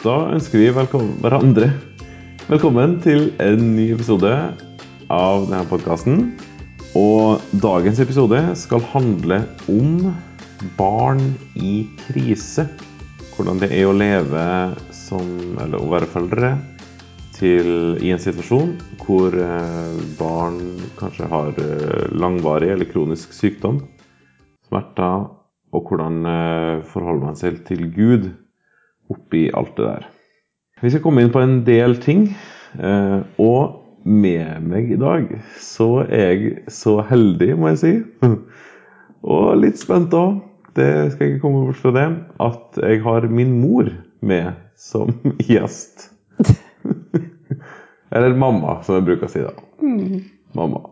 Da ønsker vi velkommen, hverandre velkommen til en ny episode av denne podkasten. Og dagens episode skal handle om barn i krise. Hvordan det er å leve som Eller å være foreldre til, i en situasjon hvor eh, barn kanskje har eh, langvarig eller kronisk sykdom, smerter, og hvordan eh, forholder man seg til Gud oppi alt det der. Vi skal komme inn på en del ting. Og med meg i dag så er jeg så heldig, må jeg si, og litt spent òg, det skal jeg ikke komme bort fra det, at jeg har min mor med som gjest. Eller mamma, som jeg bruker å si da. Mm. Mamma.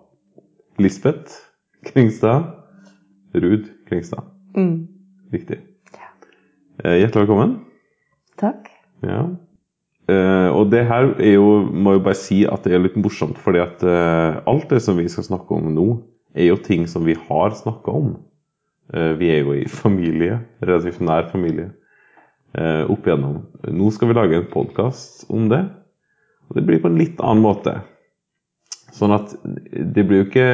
Lisbeth Kringstad. Ruud Kringstad. Mm. Riktig. Ja. Hjertelig velkommen. Takk. Ja. Uh, og det her er jo, må jeg bare si at det er litt morsomt, fordi at uh, alt det som vi skal snakke om nå, er jo ting som vi har snakka om. Uh, vi er jo i familie, relativt nær familie, opp igjennom. Nå skal vi lage en podkast om det, og det blir på en litt annen måte. Sånn at det blir jo ikke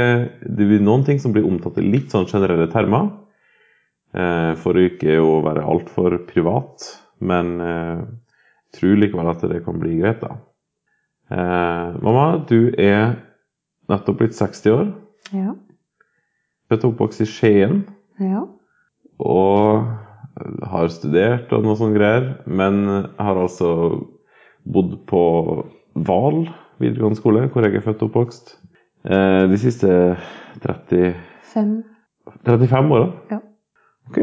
Det blir noen ting som blir omtalt i litt sånn generelle termer. For ikke å være altfor privat. Men eh, tror likevel at det kan bli greit, da. Eh, mamma, du er nettopp blitt 60 år. Ja. Født og oppvokst i Skien. Ja. Og har studert og noe sånt greier. Men har altså bodd på Val videregående skole, hvor jeg er født og oppvokst. Eh, de siste 30, Fem. 35 åra. Ja. Ok,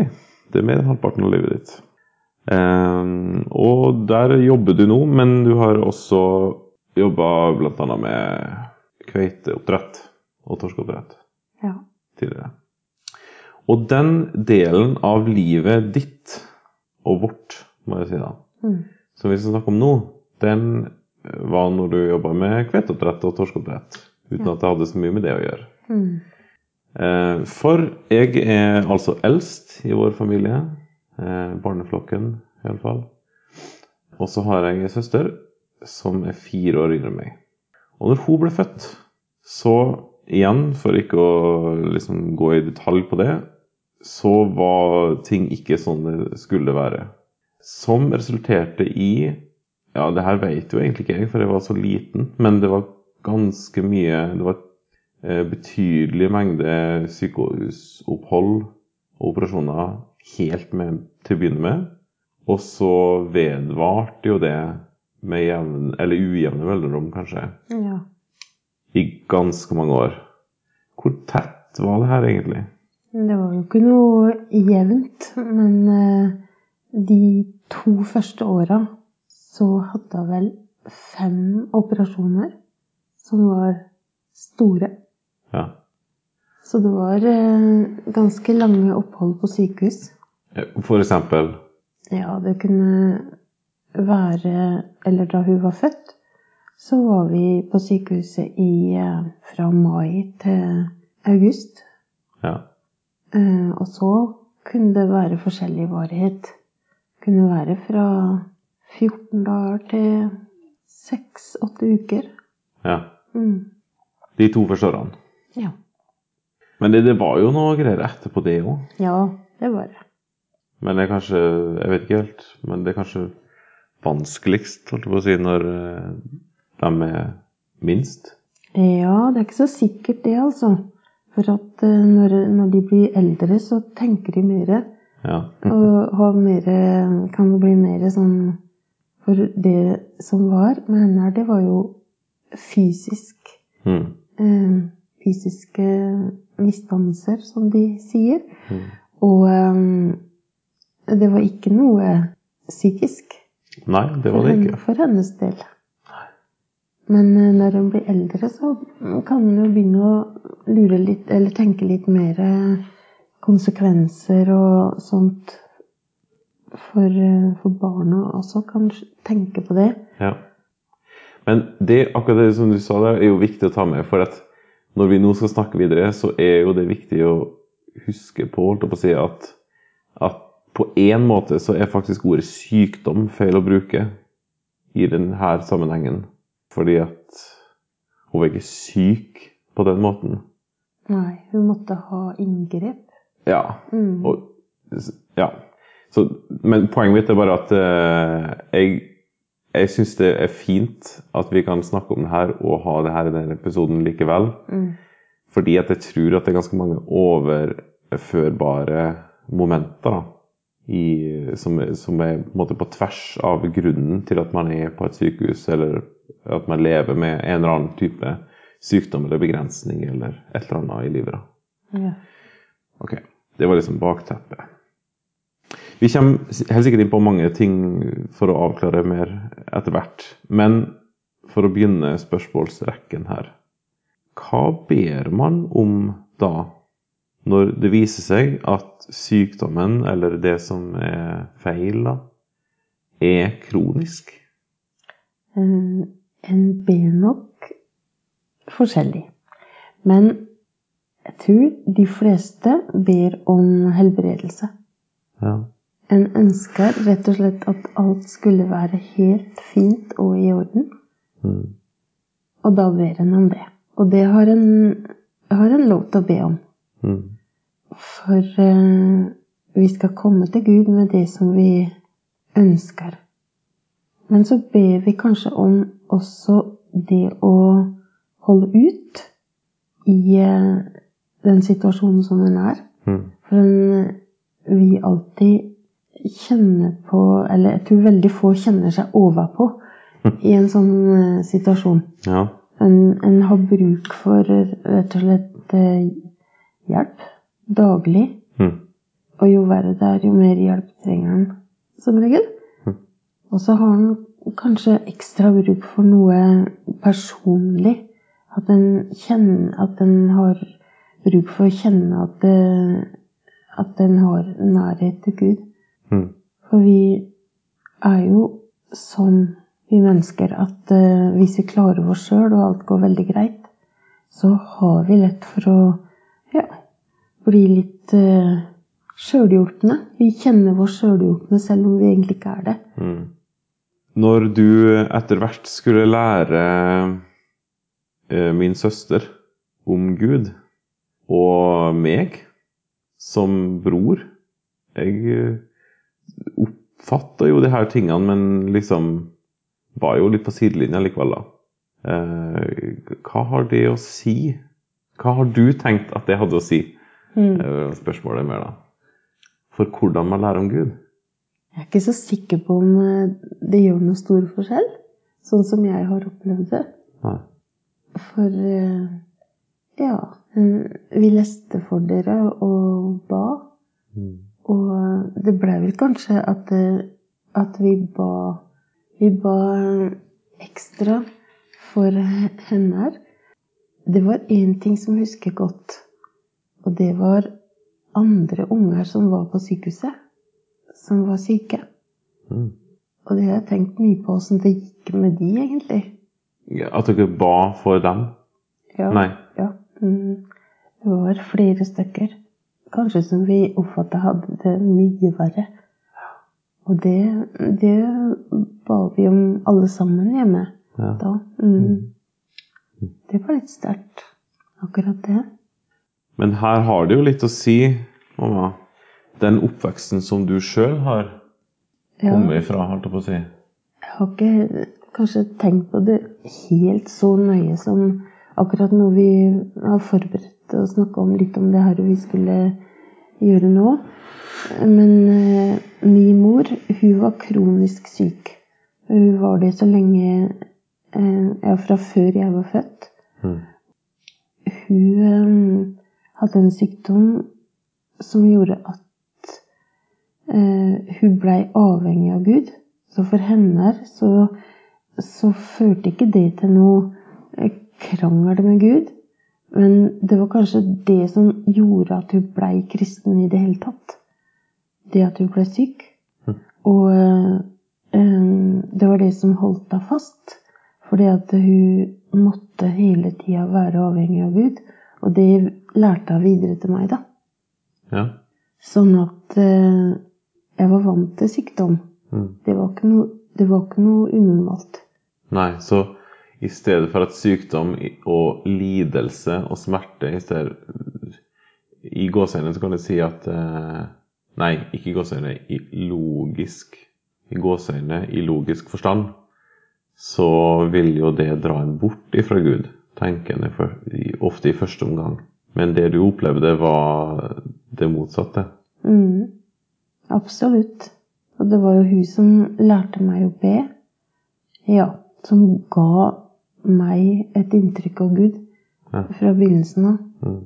det er mer enn halvparten av livet ditt. Eh, og der jobber du nå, men du har også jobba bl.a. med kveiteoppdrett og torskeoppdrett Ja. tidligere. Og den delen av livet ditt og vårt, må jeg si da, Mm. som vi skal snakke om nå, den var når du jobba med kveiteoppdrett og torskeoppdrett. Uten Ja. at det hadde så mye med det å gjøre. Mm. Eh, For jeg er altså eldst i vår familie. Eh, barneflokken, iallfall. Og så har jeg ei søster som er fire år yngre enn meg. Og når hun ble født, så igjen, for ikke å liksom gå i detalj på det, så var ting ikke sånn det skulle være. Som resulterte i Ja, det her vet jo egentlig ikke jeg, for jeg var så liten, men det var ganske mye Det var eh, betydelig mengde sykehusopphold og operasjoner helt med, til å begynne med. Og så vedvarte jo det med jevn, eller ujevne mellomrom, kanskje, Ja. i ganske mange år. Hvor tett var det her egentlig? Det var jo ikke noe jevnt, men eh, de to første åra så hadde jeg vel fem operasjoner som var store. Ja. Så det var eh, ganske lange opphold på sykehus. For eksempel Ja, det kunne være Eller da hun var født, så var vi på sykehuset i, eh, fra mai til august. Ja. Eh, Og så kunne det være forskjellig varighet. Kunne være fra 14 dager til 6-8 uker. ja. Mm. De to første årene. Ja. Men det, det var jo noe greier etterpå det òg. ja, det var det. Men det er kanskje Jeg vet ikke helt. Men det er kanskje vanskeligst, holdt jeg på å si, når eh, de er minst. Ja, det er ikke så sikkert det, altså. For at eh, når, når de blir eldre, så tenker de mer. Ja. Og har mer, kan bli mer sånn For det som var med henne her, det var jo fysisk Mm. eh, Fysiske misdannelser, som de sier. Mm. Og eh, det var ikke noe psykisk Nei, det var det ikke. for hennes del. Men eh, når hun blir eldre, så kan hun jo begynne å lure litt, eller tenke litt mer eh, konsekvenser og sånt for, eh, for barna også. Kan tenke på det. Ja. Men det, akkurat det som du sa der, er jo viktig å ta med. For at når vi nå skal snakke videre, så er jo det viktig å huske på, holdt jeg på å si, at, at på én måte så er faktisk ordet sykdom feil å bruke. i denne sammenhengen. Fordi at hun var ikke syk på den måten. Nei, hun måtte ha inngrep. Ja. Mm. Og, ja. Så, men poenget mitt er bare at eh, jeg, jeg syns det er fint at vi kan snakke om det her og ha det her i denne episoden likevel. Mm. Fordi at jeg tror at det er ganske mange overførbare momenter da, i, som, som er på, på tvers av grunnen til at man er på et sykehus, eller at man lever med en eller annen type sykdom eller begrensning eller et eller annet i livet. da. Ja. Ok, Det var liksom bakteppet. Vi kommer helt sikkert inn på mange ting for å avklare mer etter hvert. Men for å begynne spørsmålsrekken her Hva ber man om da, når det viser seg at sykdommen, eller det som er feil, da, er kronisk? Eh, En ber nok forskjellig. Men jeg tror de fleste ber om helbredelse. Ja. En ønsker rett og slett at alt skulle være helt fint og i orden. Mm. Og da ber en om det. Og det har en, har en lov til å be om. Mm. For eh, vi skal komme til Gud med det som vi ønsker. Men så ber vi kanskje om også det å holde ut i eh, den situasjonen som den er. Mm. For en vil alltid kjenne på Eller jeg tror veldig få kjenner seg overpå i en sånn eh, situasjon. Ja. En, en har bruk for rett og slett eh, hjelp daglig. Mm. Og jo verre det er, jo mer hjelp trenger han som regel. Mm. Og så har han kanskje ekstra bruk for noe personlig. At en kjenner At en har bruk for å kjenne at, det, at en har nærhet til Gud. Mm. For vi er jo sånn, vi mennesker, at uh, hvis vi klarer oss sjøl, og alt går veldig greit, så har vi lett for å ja, bli litt uh, sjølhjulpne. Vi kjenner oss sjølhjulpne selv om vi egentlig ikke er det. Mm. Når du etter hvert skulle lære eh, min søster om Gud, og meg som bror Jeg eh, oppfatta jo de her tingene, men liksom var jo litt på sidelinja likevel, da. Eh, hva har det å si? Hva har du tenkt at det hadde å si? Mm. Spørsmålet er mer, da. For hvordan man lærer om Gud. Jeg er ikke så sikker på om eh, det gjør noe stor forskjell, sånn som jeg har opplevd det. Nei. For eh, ja, vi leste for dere og ba. Mm. Og det ble vel kanskje at, at vi ba Vi ba ekstra for henne her. Det var én ting som jeg husker godt, og det var andre unger som var på sykehuset, som var syke. Mm. Og det har jeg tenkt mye på åssen det gikk med de, egentlig. Ja, At dere ba for dem? Ja. Nei. Ja. Mm. Det var flere stykker. Kanskje som vi oppfatta hadde det mye verre. Og det, det ba vi om alle sammen hjemme Ja. da. Mm. Det var litt sterkt, akkurat det. Men her har det jo litt å si, mamma, den oppveksten som du sjøl har Ja, kommet ifra, holdt jeg på å si. jeg har ikke kanskje tenkt på det helt så nøye som akkurat nå vi har forberedt og snakka om litt om det her vi skulle gjøre nå. Men eh, min mor, hun var kronisk syk. Hun var det så lenge eh, Ja, fra før jeg var født. Mm. Hun eh, hadde en sykdom som gjorde at eh, hun blei avhengig av Gud. Så for henne så, så førte ikke det til noe krangel med Gud. Men det var kanskje det som gjorde at hun blei kristen i det hele tatt. Det at hun ble syk. Mhm. Og eh, det var det som holdt henne fast. Fordi at hun måtte hele tida være avhengig av Gud. Og det lærte hun videre til meg, da. Ja. Sånn at eh, jeg var vant til sykdom. Mm. Det var noe det var ikke noe unormalt. Nei, så i stedet for at sykdom og lidelse og smerte i stedet I gåseøynene så kan du si at eh, Nei, ikke i gåseøynene. I logisk I gåseøynene i logisk forstand så vil jo det dra en bort ifra Gud, tenker en ofte i første omgang. Men det du opplevde, var det motsatte. Mm, absolutt. Og det var jo hun som lærte meg å be. Ja, som ga meg et inntrykk av Gud Ja. fra begynnelsen av. Mm.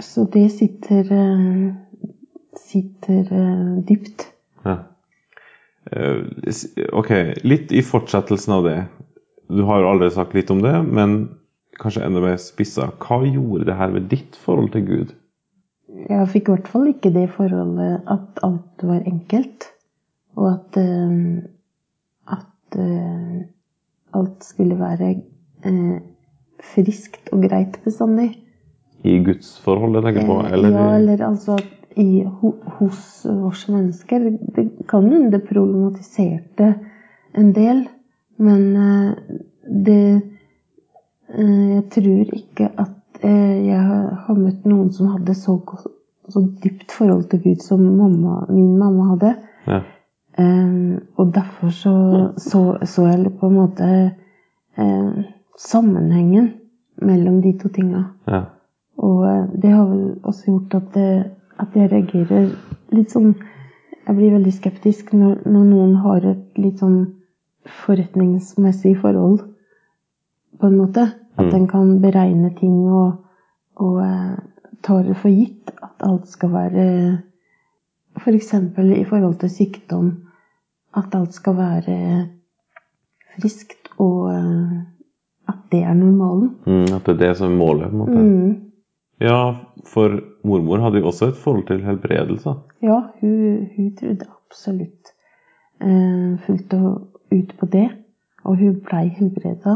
Så det sitter, eh, sitter eh, dypt. Ja. Eh, Ok, litt i fortsettelsen av det. Du har jo allerede sagt litt om det, men kanskje enda mer spissa. Hva gjorde det her med ditt forhold til Gud? Jeg fikk i hvert fall ikke det forholdet at alt var enkelt. Og at, at alt skulle være friskt og greit bestandig. I gudsforholdet, tenker jeg på? Eh, Eller, ja, eller altså i, hos oss mennesker. Det kan hende det problematiserte en del, men eh, det eh, Jeg tror ikke at eh, jeg har møtt noen som hadde så, så dypt forhold til Gud som mamma, min mamma hadde. ja. Um, og derfor så, så, så jeg på en måte eh, sammenhengen mellom de to tinga. ja. Og eh, det har vel også gjort at, det, at jeg reagerer litt sånn Jeg blir veldig skeptisk når, når noen har et litt sånn forretningsmessig forhold, på en måte. At Mm. en kan beregne ting og, og eh, tar det for gitt at alt skal være F.eks. I forhold til sykdom. At alt skal være friskt, og eh, at det er normalen. Mm, at det er det som er målet, på en måte. Mm. Ja, for mormor hadde jo også et forhold til helbredelse. Ja, hun, hun trodde absolutt eh, fullt og ut på det. Og hun blei helbreda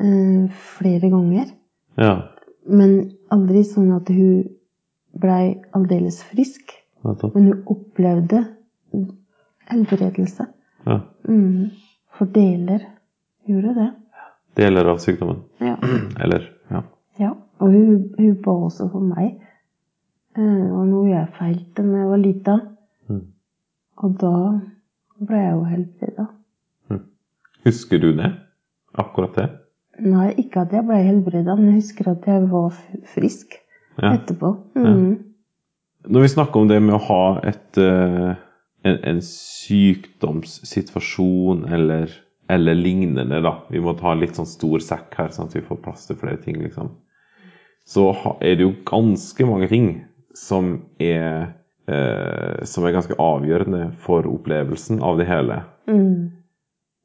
eh, flere ganger. Ja, Men aldri sånn at hun blei aldeles frisk. nettopp. Men hun opplevde helbredelse. Ja. Mm. For deler gjorde det. Deler av sykdommen. Ja. Eller, ja. ja. Og hun, hun ba også for meg. Eh, Det var noe jeg feilte da jeg var lita. Mm. Og da ble jeg jo helbreda. Husker du det? Akkurat det? Nei, ikke at jeg ble helbreda, men jeg husker at jeg var frisk Ja. etterpå. Mm. Når vi snakker om det med å ha et, eh, en, en sykdomssituasjon eller, eller lignende, da. Vi må ta litt sånn stor sekk her, sånn at vi får plass til flere ting, liksom. Så er det jo ganske mange ting som er, eh, som er ganske avgjørende for opplevelsen av det hele. Mm.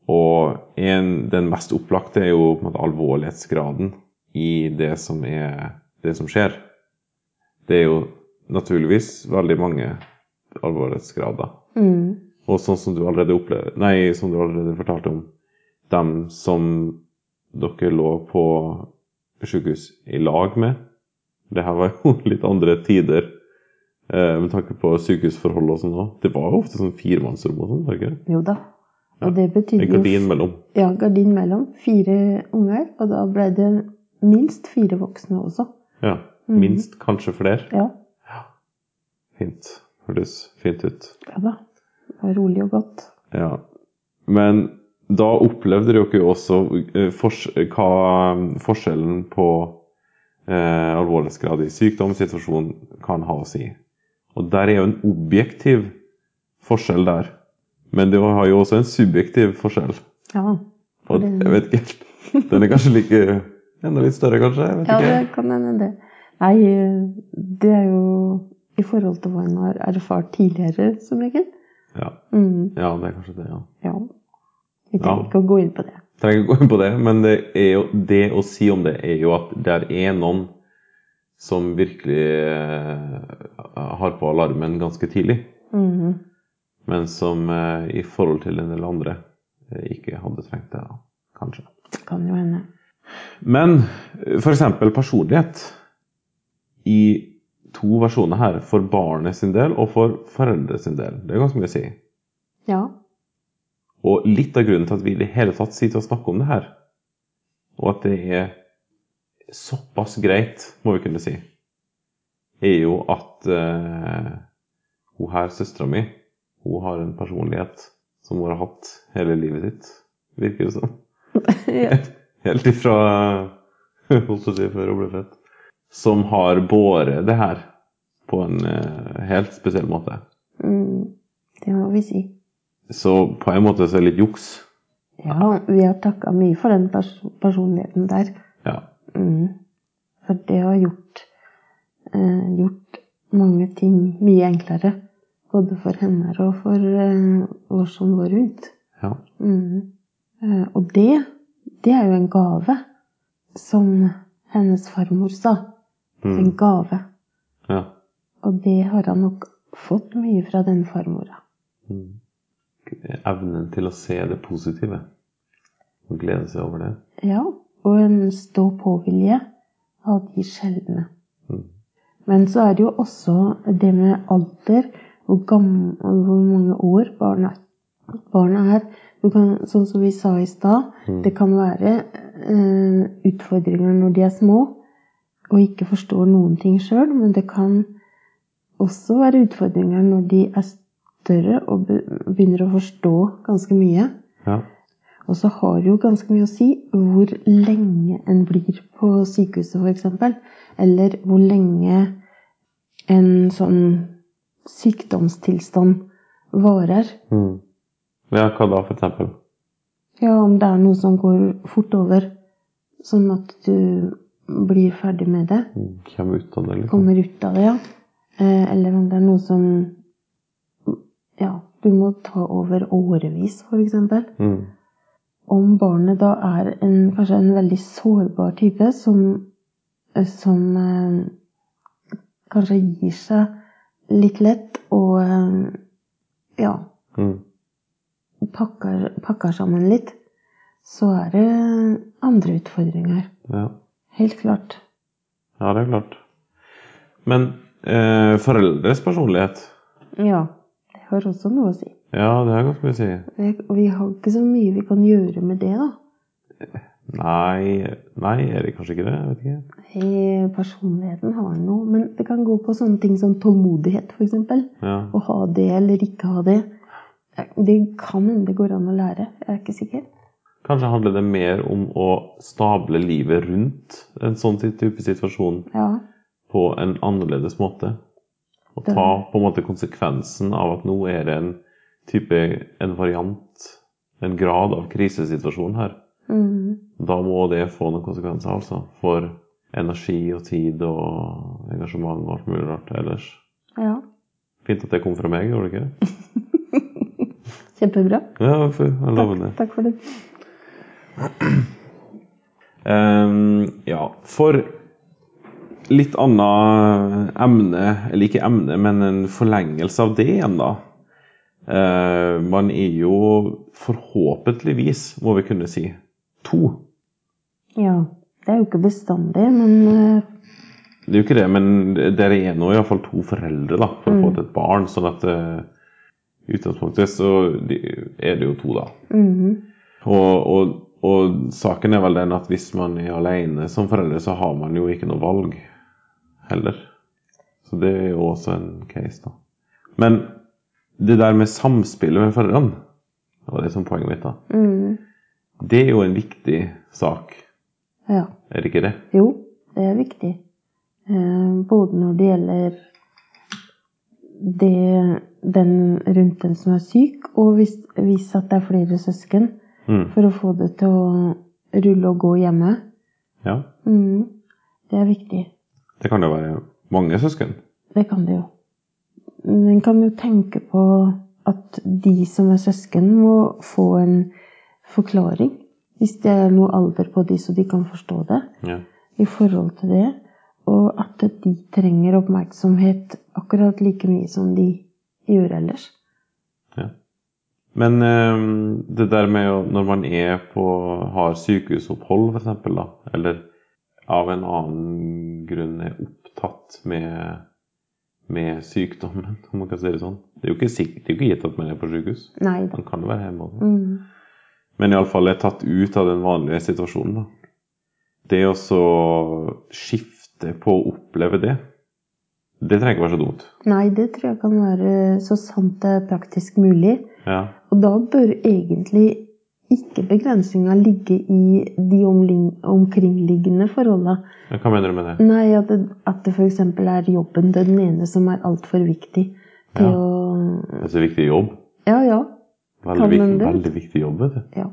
Og en, den mest opplagte er jo på en måte alvorlighetsgraden i det som, er, det som skjer. Det er jo naturligvis veldig mange alvorlighetsgrader. Mm. Og sånn som du allerede opplever, nei, som du allerede fortalte om, dem som dere lå på sykehus i lag med. Det her var jo litt andre tider eh, med tanke på sykehusforhold og sånn òg. Det var jo ofte sånn firemannsrom og sånn, var det ikke? Jo da. Og det betydde jo gardin mellom. Ja, gardin mellom. Fire unger. Og da ble det minst fire voksne også. Ja. Mhm. Minst, kanskje flere. Ja. Fint. Hørtes fint ut. ja da. Det var rolig og godt. Ja. Men da opplevde dere jo også eh, hva forskjellen på eh, alvorlighetsgrad i sykdomssituasjon kan ha å si. Og der er jo en objektiv forskjell der. Men det har jo også en subjektiv forskjell. Ja. Og jeg vet ikke helt Den er kanskje like Enda litt større, kanskje? Jeg vet Ja, ikke. det kan hende det. Nei, det er jo i forhold til hva en har erfart tidligere, som regel. Ja. Mm, ja, det er kanskje det, ja. ja. Vi trenger Ja. ikke å gå inn på det. trenger ikke å gå inn på det, men det, jo, det å si om det er jo at det er noen som virkelig eh, har på alarmen ganske tidlig, Mhm. men som eh, i forhold til en del andre eh, ikke hadde trengt det, da. kanskje. Det kan jo hende. Men f.eks. personlighet i to versjoner her, for barnet sin del og for foreldre sin del. Det er ganske mye å si. Ja. Og litt av grunnen til at vi i det hele tatt sitter og snakker om det her, og at det er såpass greit, må vi kunne si, er jo at uh, hun her, søstera mi, hun har en personlighet som hun har hatt hele livet sitt, virker det som. ja. Helt ifra holdt si før hun ble født. Som har båret det her på en uh, helt spesiell måte. Mm, det må vi si. Så på en måte så er det litt juks. Ja, vi har takka mye for den pers personligheten der. Ja. Mm. For det har gjort, eh, gjort mange ting mye enklere. Både for henne og for eh, oss som går rundt. ja. Mm. Eh, og det, det er jo en gave, som hennes farmor sa. En Mm. gave. ja. Og det har han nok fått mye fra den farmora. Mm. Evnen til å se det positive. Og glede seg over det. Ja, og en stå-på-vilje av de sjeldne. Mm. Men så er det jo også det med alder, hvor, hvor mange år barnet, barnet er. Du kan, sånn som vi sa i stad, Mm. det kan være eh, utfordringer når de er små og ikke forstår noen ting sjøl, men det kan også være utfordringer når de er større og begynner å forstå ganske mye. Ja. Og så har det jo ganske mye å si hvor lenge en blir på sykehuset, f.eks. Eller hvor lenge en sånn sykdomstilstand varer. Mm. ja, hva da, eksempel? Ja, om det er noe som går fort over, sånn at du blir ferdig med det, Mm. Kommer ut av det, liksom? kommer ut av det, ja. Eh, Eller om det er noe som ja, du må ta over årevis, f.eks. Mm. om barnet da er en, kanskje en veldig sårbar type som, som eh, kanskje gir seg litt lett og eh, ja, Mm. pakker, pakker sammen litt, så er det andre utfordringer. Ja. Helt klart. ja, det er klart. Men eh, foreldres personlighet Ja, har også noe å si. Ja, det har ganske mye å si. Vi, vi har ikke så mye vi kan gjøre med det, da. Nei, nei, det kanskje ikke det? Vet ikke. I personligheten har noe, men det kan gå på sånne ting som tålmodighet, f.eks. Ja. Å ha det eller ikke ha det. Det kan hende det går an å lære. Jeg er ikke sikker. Kanskje handler det mer om å stable livet rundt en sånn type situasjon Ja. på en annerledes måte. Og ta på en måte konsekvensen av at nå er det en type, en variant, en grad av krisesituasjon her. Mm. Da må det få noen konsekvenser, altså. For energi og tid og engasjement og alt mulig rart ellers. ja. Fint at det kom fra meg, gjorde det ikke? Kjempebra. Ja, for, jeg lover det. Takk for det. Um, ja, for litt annet emne, eller ikke emne, men en forlengelse av det igjen, da. Eh, man er jo forhåpentligvis, må vi kunne si, to. Ja. Det er jo ikke bestandig, men eh, Det er jo ikke det, men dere er nå iallfall to foreldre da, for å få til et barn. sånn at eh, i utgangspunktet så er det jo to, da. mhm. Og, og, og saken er vel den at hvis man er alene som foreldre, så har man jo ikke noe valg heller. Så det er jo også en case, da. Men det der med samspillet med foreldrene, det var det som poenget mitt, da. Mm. Det er jo en viktig sak, Ja. er det ikke det? Jo, det er viktig. Eh, både når det gjelder det, den rundt den som er syk, og hvis, hvis at det er flere søsken, Mm. for å få det til å rulle og gå hjemme. Ja. Mm. Det er viktig. Det kan jo være mange søsken. Det kan det jo. En kan jo tenke på at de som er søsken, må få en forklaring. Hvis det er noe alder på de, så de kan forstå det Ja. i forhold til det. Og at de trenger oppmerksomhet akkurat like mye som de gjør ellers. ja. Men eh, det der med når man er på, har sykehusopphold, f.eks., da, eller av en annen grunn er opptatt med, med sykdommen, om man kan si det sånn. Det er jo ikke, sikkert, det er jo ikke gitt at man er på sykehus. Nei da. Man kan jo være hjemme også. Mm. Men iallfall er tatt ut av den vanlige situasjonen. da. Det å skifte på å oppleve det, det trenger ikke være så dumt. Nei, det tror jeg kan være så sant det er praktisk mulig. Ja, Og da bør egentlig ikke begrensninga ligge i de omkringliggende forholda. Hva mener du med det? Nei, at det, at det f.eks. er jobben til den ene som er altfor viktig til Ja. å er viktig jobb. Ja, ja. Veldig, viktig, veldig viktig jobb, vet du. ja.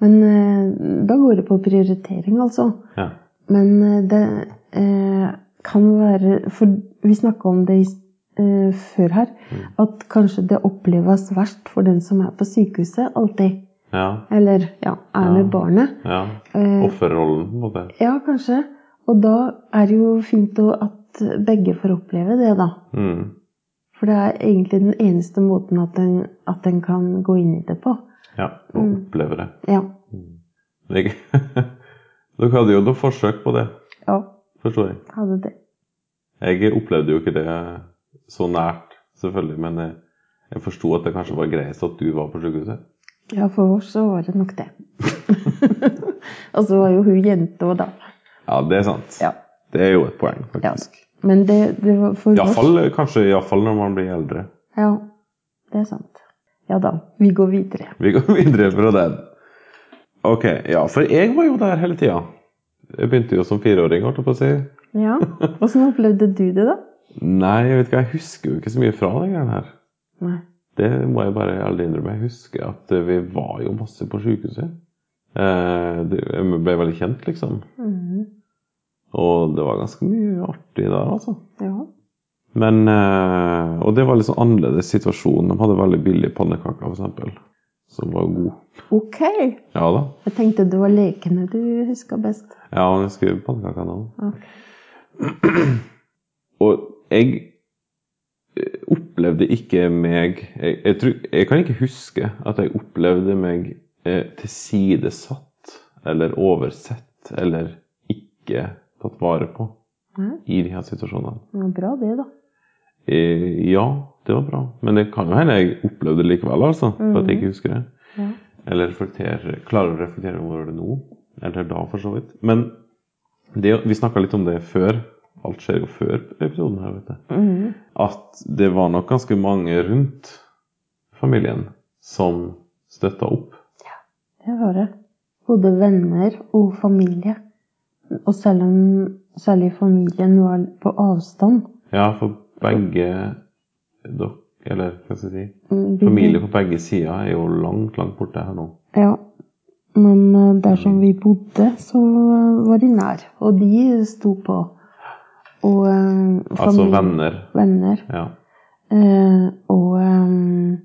Men eh, da går det på prioritering, altså. Ja. Men eh, det eh, kan være For vi snakka om det i, eh, før her. Mm. At kanskje det oppleves verst for den som er på sykehuset alltid. Ja. Eller ja, er med barnet. ja. Eh, Offerrollen, på en måte. ja, kanskje. Og da er det jo fint at begge får oppleve det, da. Mm. For det er egentlig den eneste måten at en, at en kan gå inn i det på. Ja, å Mm. oppleve det. Ja. Jeg, dere hadde jo noen forsøk på det, Ja, forstår jeg. hadde det. Jeg opplevde jo ikke det så nært, selvfølgelig, men jeg, jeg forsto at det kanskje var greiest at du var på sykehuset. Ja, for oss så var det nok det. Og så var jo hun jente òg, da. Ja, det er sant. Ja. Det er jo et poeng, Ja. faktisk. Men det, det var for oss Iallfall, kanskje iallfall når man blir eldre. Ja, det er sant. Ja da, vi går videre. Vi går videre fra den. Ok, ja, for jeg var jo der hele tida. Jeg begynte jo som fireåring, holdt jeg på å si. Ja, Åssen opplevde du det, da? Nei, jeg vet ikke, jeg husker jo ikke så mye fra den greia her. Nei. Det må jeg bare ærlig innrømme. Jeg husker at eh, vi var jo masse på sykehuset. Eh, det, jeg ble veldig kjent, liksom. Mhm. Og det var ganske mye artig der, altså. Ja. Men, eh, og det var litt sånn annerledes situasjon. De hadde veldig billige pannekaker, eksempel. Som var god. Ok. Ja da. Jeg tenkte det var lekene du huska best. Ja, jeg husker pannekakene òg. Okay. Og jeg eh, opplevde ikke meg jeg, jeg, tror, jeg kan ikke huske at jeg opplevde meg eh, tilsidesatt eller oversett eller ikke tatt vare på Nei, i de her situasjonene. var bra, det, da. Eh, ja, det var bra. Men det kan jo hende jeg opplevde det likevel, altså. For at jeg ikke husker det. Ja. Eller klarer å reflektere over det nå. Eller da, for så vidt. Men det, vi snakka litt om det før. Alt skjer jo før episoden her, vet du. Mm. At det var nok ganske mange rundt familien som støtta opp. Ja, Det var det. Både venner og familie. Og selv om særlig familien var på avstand Ja, for begge dere, eller hva skal jeg si mm, Familie på begge sider er jo langt, langt borte her nå. Ja. Men eh, der som vi bodde, så var de nær. Og de sto på. Og eh, Altså venner. venner. Ja. Uh, og um,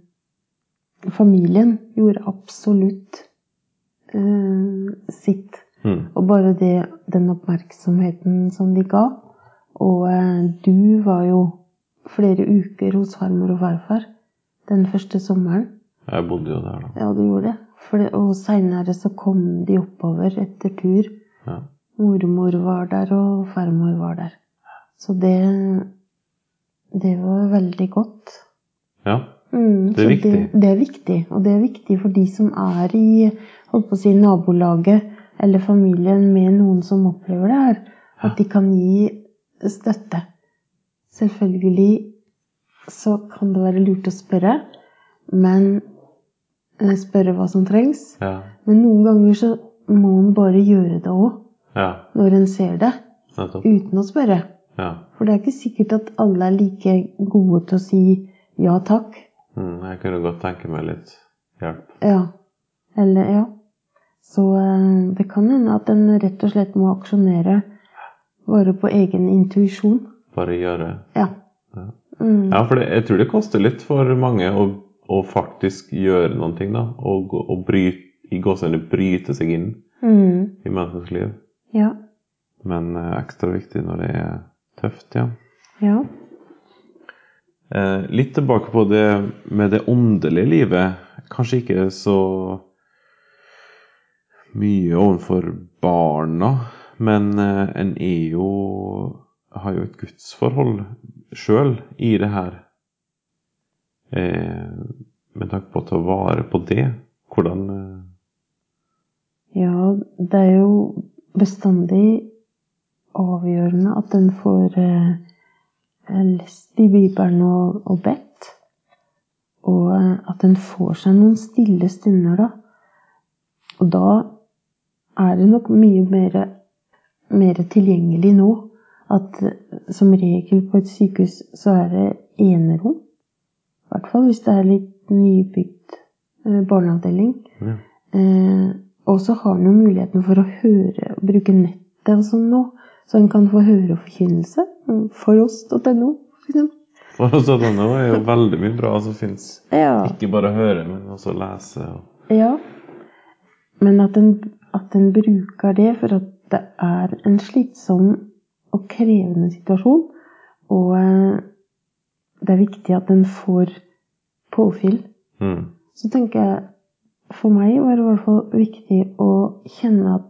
familien gjorde absolutt uh, sitt. Mm. Og bare det, den oppmerksomheten som de ga. Og uh, du var jo flere uker hos farmor og farfar den første sommeren. Jeg bodde jo der, da. Ja, du gjorde det. Det og seinere så kom de oppover etter tur. Ja. Mormor var der, og farmor var der. Så det Det var veldig godt. ja. Mm, Det er viktig. Det, det er viktig. Og det er viktig for de som er i holdt på å si, nabolaget eller familien med noen som opplever det her. At de kan gi støtte. Selvfølgelig så kan det være lurt å spørre, men eh, spørre hva som trengs. Ja. Men noen ganger så må en bare gjøre det òg, ja. når en ser det, uten å spørre. Ja. For det er ikke sikkert at alle er like gode til å si ja takk. Mm, jeg kunne godt tenke meg litt hjelp. Ja. Eller ja. Så eh, det kan hende at en rett og slett må aksjonere bare på egen intuisjon. Bare gjøre. Ja. Ja. Mm. Ja, for det, jeg tror det koster litt for mange å, å faktisk gjøre noen ting, da. Og, og bryte, i gåsehudene bryte seg inn Mm. i menneskets liv. Ja. Men eh, ekstra viktig når det er tøft, ja. Ja. Eh, litt tilbake på det med det åndelige livet. Kanskje ikke så mye overfor barna, men eh, en er jo har jo et gudsforhold sjøl i det her. Eh, med tanke på å ta vare på det, hvordan eh, Ja, det er jo bestandig avgjørende at den får eh, lest i Bibelen og, og bedt. Og eh, at den får seg noen stille stunder, da. Og da er det nok mye mer, mer tilgjengelig nå. At eh, som regel på et sykehus så er det enerom. I hvert fall hvis det er litt nybygd barneavdeling. ja. Eh, og så har man jo muligheten for å høre, og bruke nettet og sånn nå. Så en kan få høre forkynnelse. Foross.no, f.eks. For oss at nå er jo veldig mye bra som fins. Ja. Ikke bare høre, men også lese. Og... ja. Men at en, at en bruker det for at det er en slitsom og krevende situasjon. Og eh, det er viktig at en får påfyll. Mm. Så tenker jeg For meg var det i hvert fall viktig å kjenne at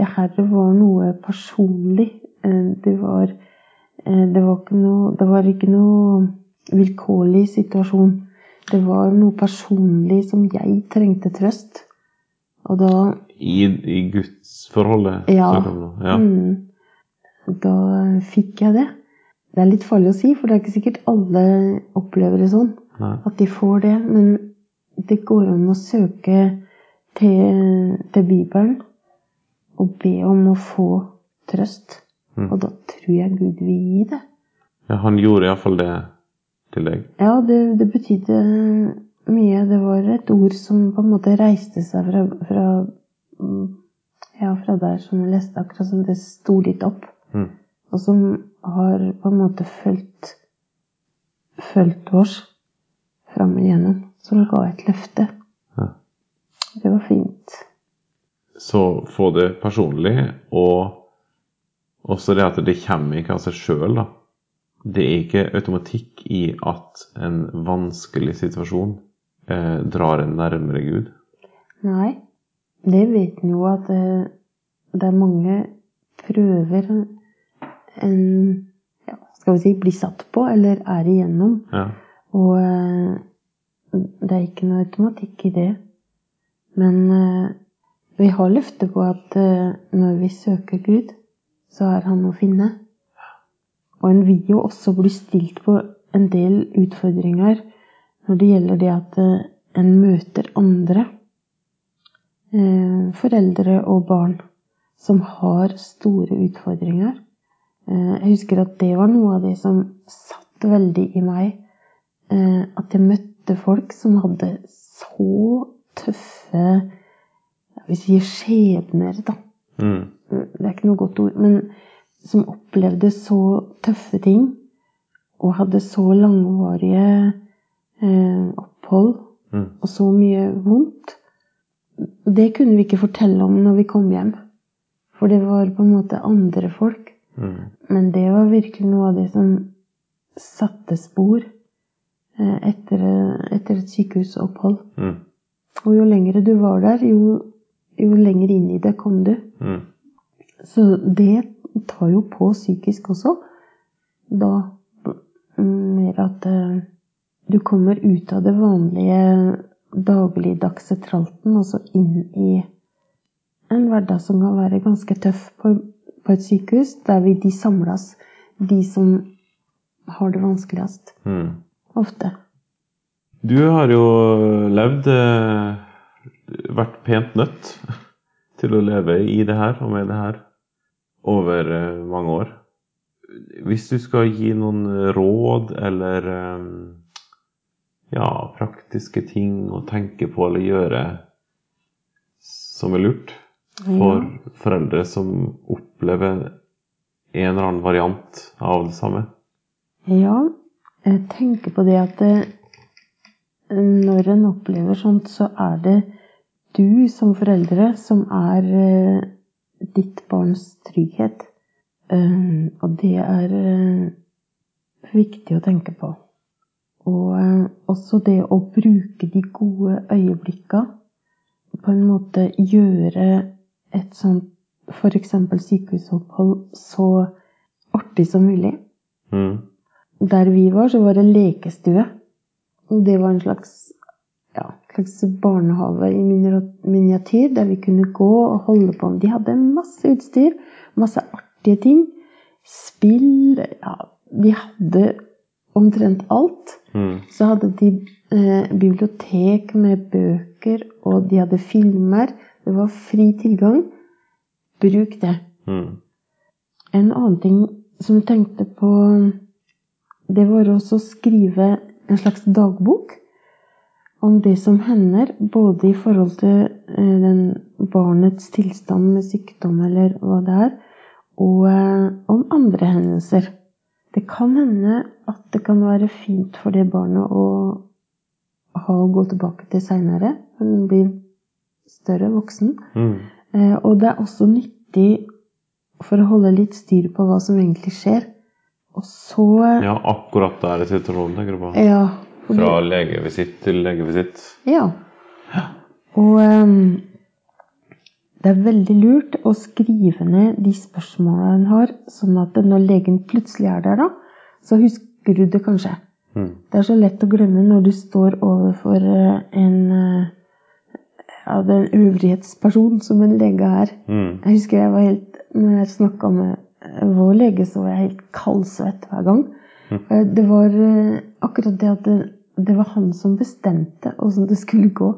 det her var noe personlig. Eh, Det var, eh, det var, ikke, noe, det var ikke noe vilkårlig situasjon. Det var noe personlig som jeg trengte trøst. Og da I, i gudsforholdet? Ja. ja. Mm. Da fikk jeg det. Det er litt farlig å si, for det er ikke sikkert alle opplever det sånn. Nei. At de får det. Men det går an å søke til, til Bibelen og be om å få trøst. Mm. Og da tror jeg Gud vil gi det. ja. Han gjorde iallfall det til deg. Ja, det, det betydde mye. Det var et ord som på en måte reiste seg fra, fra, ja, fra der som jeg leste, akkurat som det sto litt opp. Mm. Og som har på en måte fulgt, fulgt oss fram igjennom. Som ga et løfte. Ja. Det var fint. Så få det personlig, og også det at det kommer ikke av seg sjøl, da. Det er ikke automatikk i at en vanskelig situasjon eh, drar en nærmere Gud. Nei, det vet en jo at det, det er mange prøver en ja, skal vi si, blir satt på, eller er igjennom. Ja. Og eh, det er ikke noe automatikk i det. Men eh, vi har løfte på at eh, når vi søker Gud, så er Han å finne. Og en vil jo også bli stilt på en del utfordringer når det gjelder det at eh, en møter andre, eh, foreldre og barn, som har store utfordringer. Jeg husker at det var noe av det som satt veldig i meg. At jeg møtte folk som hadde så tøffe jeg sier si skjebner, da. Mm. Det er ikke noe godt ord, men som opplevde så tøffe ting og hadde så langvarige eh, opphold Mm. og så mye vondt. Det kunne vi ikke fortelle om når vi kom hjem, for det var på en måte andre folk. Mm. Men det var virkelig noe av det som satte spor eh, etter, etter et sykehusopphold. Mm. Og jo lengre du var der, jo, jo lenger inn i det kom du. Mm. Så det tar jo på psykisk også. Da mer at eh, du kommer ut av det vanlige dagligdagse tralten og så inn i en hverdag som kan være ganske tøff på, på et sykehus, der vi de samles, de som har det vanskeligst. Mm. Ofte. Du har jo levd eh, Vært pent nødt til å leve i det her og med det her over eh, mange år. Hvis du skal gi noen råd eller eh, ja, praktiske ting å tenke på eller gjøre som er lurt for foreldre som opplever en eller annen variant av det samme. Ja, jeg tenker på det at eh, når en opplever sånt, så er det du som foreldre som er eh, ditt barns trygghet. Eh, Og det er eh, viktig å tenke på. Og også det å bruke de gode øyeblikka. På en måte gjøre et sånt f.eks. sykehusopphold så artig som mulig. Mm. Der vi var, så var det lekestue. Det var en slags, ja, slags barnehage i miniatyr, der vi kunne gå og holde på. De hadde masse utstyr, masse artige ting. Spill Ja, de hadde omtrent alt. Mm. Så hadde de eh, bibliotek med bøker, og de hadde filmer. Det var fri tilgang. Bruk det. Mm. En annen ting som jeg tenkte på, det var også å skrive en slags dagbok om det som hender, både i forhold til eh, den barnets tilstand med sykdom eller hva det er, og eh, om andre hendelser. Det kan hende at det kan være fint for det barnet å ha å gå tilbake til seinere, når den blir større, voksen. Mm. Eh, Og det er også nyttig for å holde litt styr på hva som egentlig skjer. Og så Ja, akkurat der i situasjonen, tenker du på. Ja. Fra legevisitt til legevisitt. Ja. Og um, det er veldig lurt å skrive ned de spørsmålene en har, sånn at når legen plutselig er der, da, så husker du det kanskje. Mm. Det er så lett å glemme når du står overfor eh, en eh, ja, den øvrighetsperson som en lege er. Mm. Jeg husker jeg var helt Når jeg snakka med eh, vår lege, så var jeg helt kaldsvett hver gang. Eh, Det var eh, akkurat det at det, var han som bestemte åssen det skulle gå.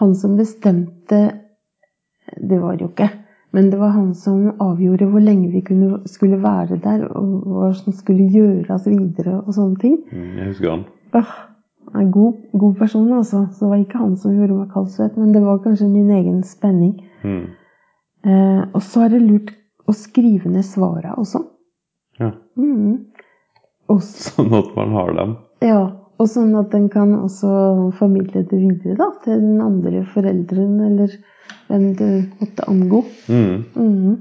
Han som bestemte Det var det jo ikke. Men det var han som avgjorde hvor lenge vi kunne, skulle være der, og hva som skulle gjøres videre og sånne ting. Mm. Åh, en god, god person, altså. Så det var ikke han som gjorde meg kaldsvett, men det var kanskje min egen spenning. Mm. Eh, og så er det lurt å skrive ned svarene også. Ja. Sånn at man har dem. ja, og sånn at den kan også formidle det videre da, til den andre foreldren, eller hvem du måtte angå. Mm. Mm.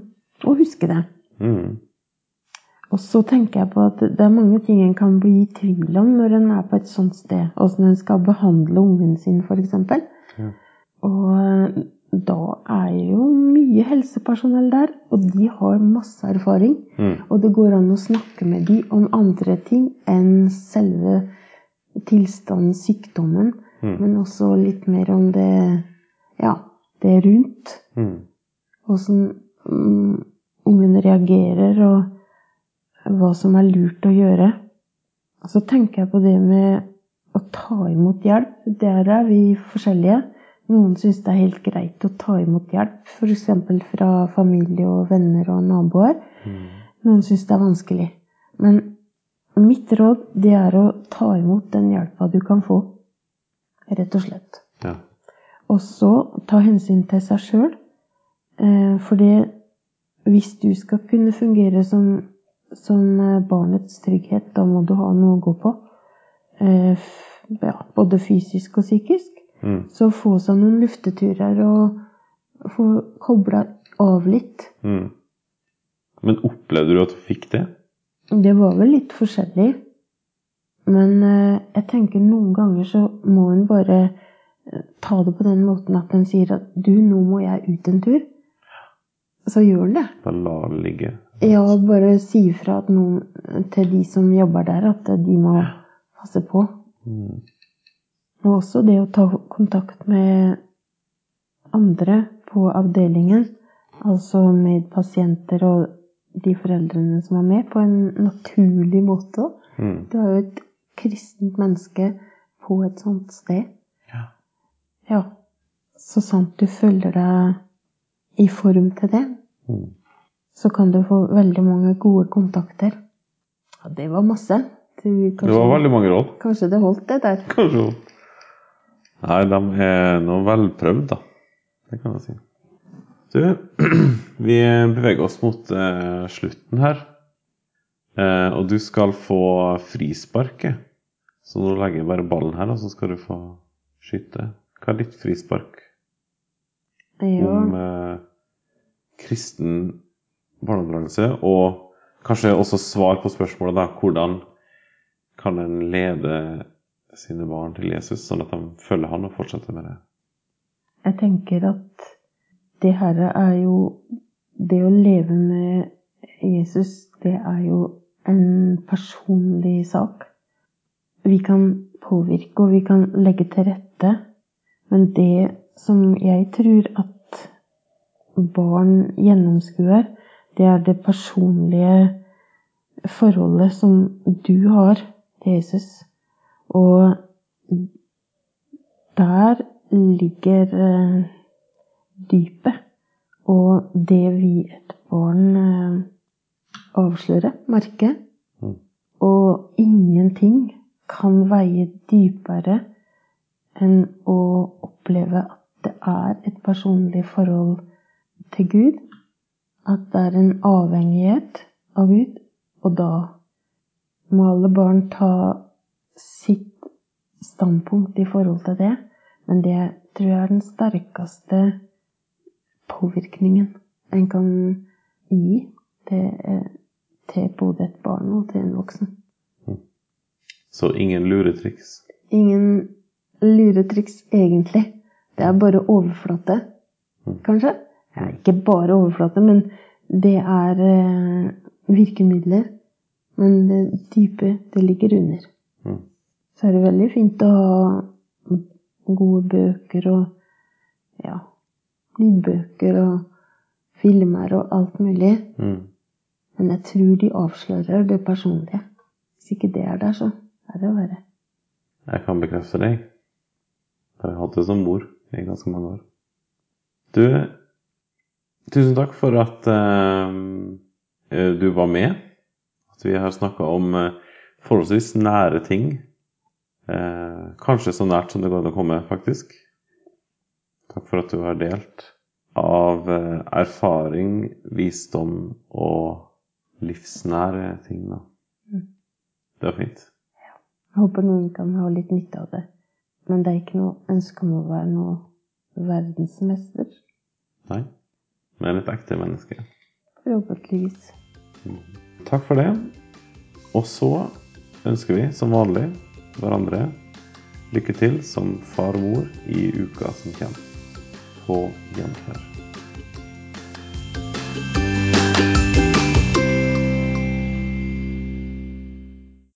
Og huske det. Mm. Og så tenker jeg på at det er mange ting en kan bli i tvil om når en er på et sånt sted. Åssen en skal behandle ungen sin, f.eks. Ja. Og da er jo mye helsepersonell der, og de har masse erfaring. Mm. Og det går an å snakke med dem om andre ting enn selve tilstanden, sykdommen, Mm. men også litt mer om det, ja, det rundt. Mm. Åssen mm, ungen reagerer, og hva som er lurt å gjøre. Så tenker jeg på det med å ta imot hjelp. Der er vi forskjellige. Noen syns det er helt greit å ta imot hjelp, f.eks. fra familie og venner og naboer. Mm. Noen syns det er vanskelig. Men mitt råd det er å ta imot den hjelpa du kan få. Rett og slett. Ja. Og så ta hensyn til seg sjøl. Eh, for det hvis du skal kunne fungere som, som eh, barnets trygghet, da må du ha noe å gå på. Eh, ja, både fysisk og psykisk. Mm. Så få seg noen lufteturer og få kobla av litt. Mm. Men opplevde du at du fikk det? Det var vel litt forskjellig. Men eh, jeg tenker noen ganger så må en bare eh, ta det på den måten at en sier at du, nå må jeg ut en tur. Så gjør en det. Bare la det ligge. Ja, bare si ifra til de som jobber der, at de må passe på. Mm. Og også det å ta kontakt med andre på avdelingen, altså med pasienter og de foreldrene som er med, på en naturlig måte. Mm. Du er jo et kristent menneske på et sånt sted. Ja. Ja. Så sant du føler deg i form til det, Mm. så kan du få veldig mange gode kontakter. Ja, det var masse. Du, Det var veldig mange råd. kanskje det holdt, det der. Kanskje. Nei, de er nå velprøvd, da. Det kan jeg si. Du, vi beveger oss mot eh, slutten her. Eh, og du skal få frisparket. Så nå legger jeg bare ballen her, og så skal du få skyte. Hva er ditt frispark Jo. om eh, kristen barneoppdragelse? Og kanskje også svar på spørsmålet, da. Hvordan kan en lede sine barn til Jesus, sånn at de følger han og fortsetter med det? Jeg tenker at det her er jo det å leve med Jesus, det er jo en personlig sak. Vi kan påvirke, og vi kan legge til rette. Men det som jeg tror at barn gjennomskuer, det er det personlige forholdet som du har til Jesus. Og der ligger eh, dypet. Og det vi et barn eh, avsløre, merke. Mm. Og ingenting kan veie dypere enn å oppleve at det er et personlig forhold til Gud. At det er en avhengighet av Gud. Og da må alle barn ta sitt standpunkt i forhold til det. Men det tror jeg er den sterkeste påvirkningen en kan gi til, til både et barn og til en voksen. Så ingen luretriks. Ingen luretriks, egentlig. Det er bare overflate, kanskje. Ja, ikke bare overflate, men det er eh, virkemidler. Men det dype, det ligger under. Så er det veldig fint å ha gode bøker og ja, lydbøker og filmer og alt mulig. Mm. Men jeg tror de avslører det personlige. Hvis ikke det er der, så er det verre. Jeg kan bekrefte deg. Jeg har hatt det som mor i ganske mange år. Du, tusen takk for at uh, du var med. At vi har snakka om uh, forholdsvis nære ting. Eh, kanskje så nært som det går an å komme, faktisk. Takk for at du har delt av eh, erfaring, visdom og livsnære ting. Da. Mm. Det var fint. Jeg håper noen kan ha litt nytte av det. Men det er ikke noe ønske om å være noe verdensmester. Nei, men et ekte menneske. Forhåpentligvis. Takk for det. Og så ønsker vi som vanlig hverandre lykke til som far og mor i uka som kommer. På gjenhør.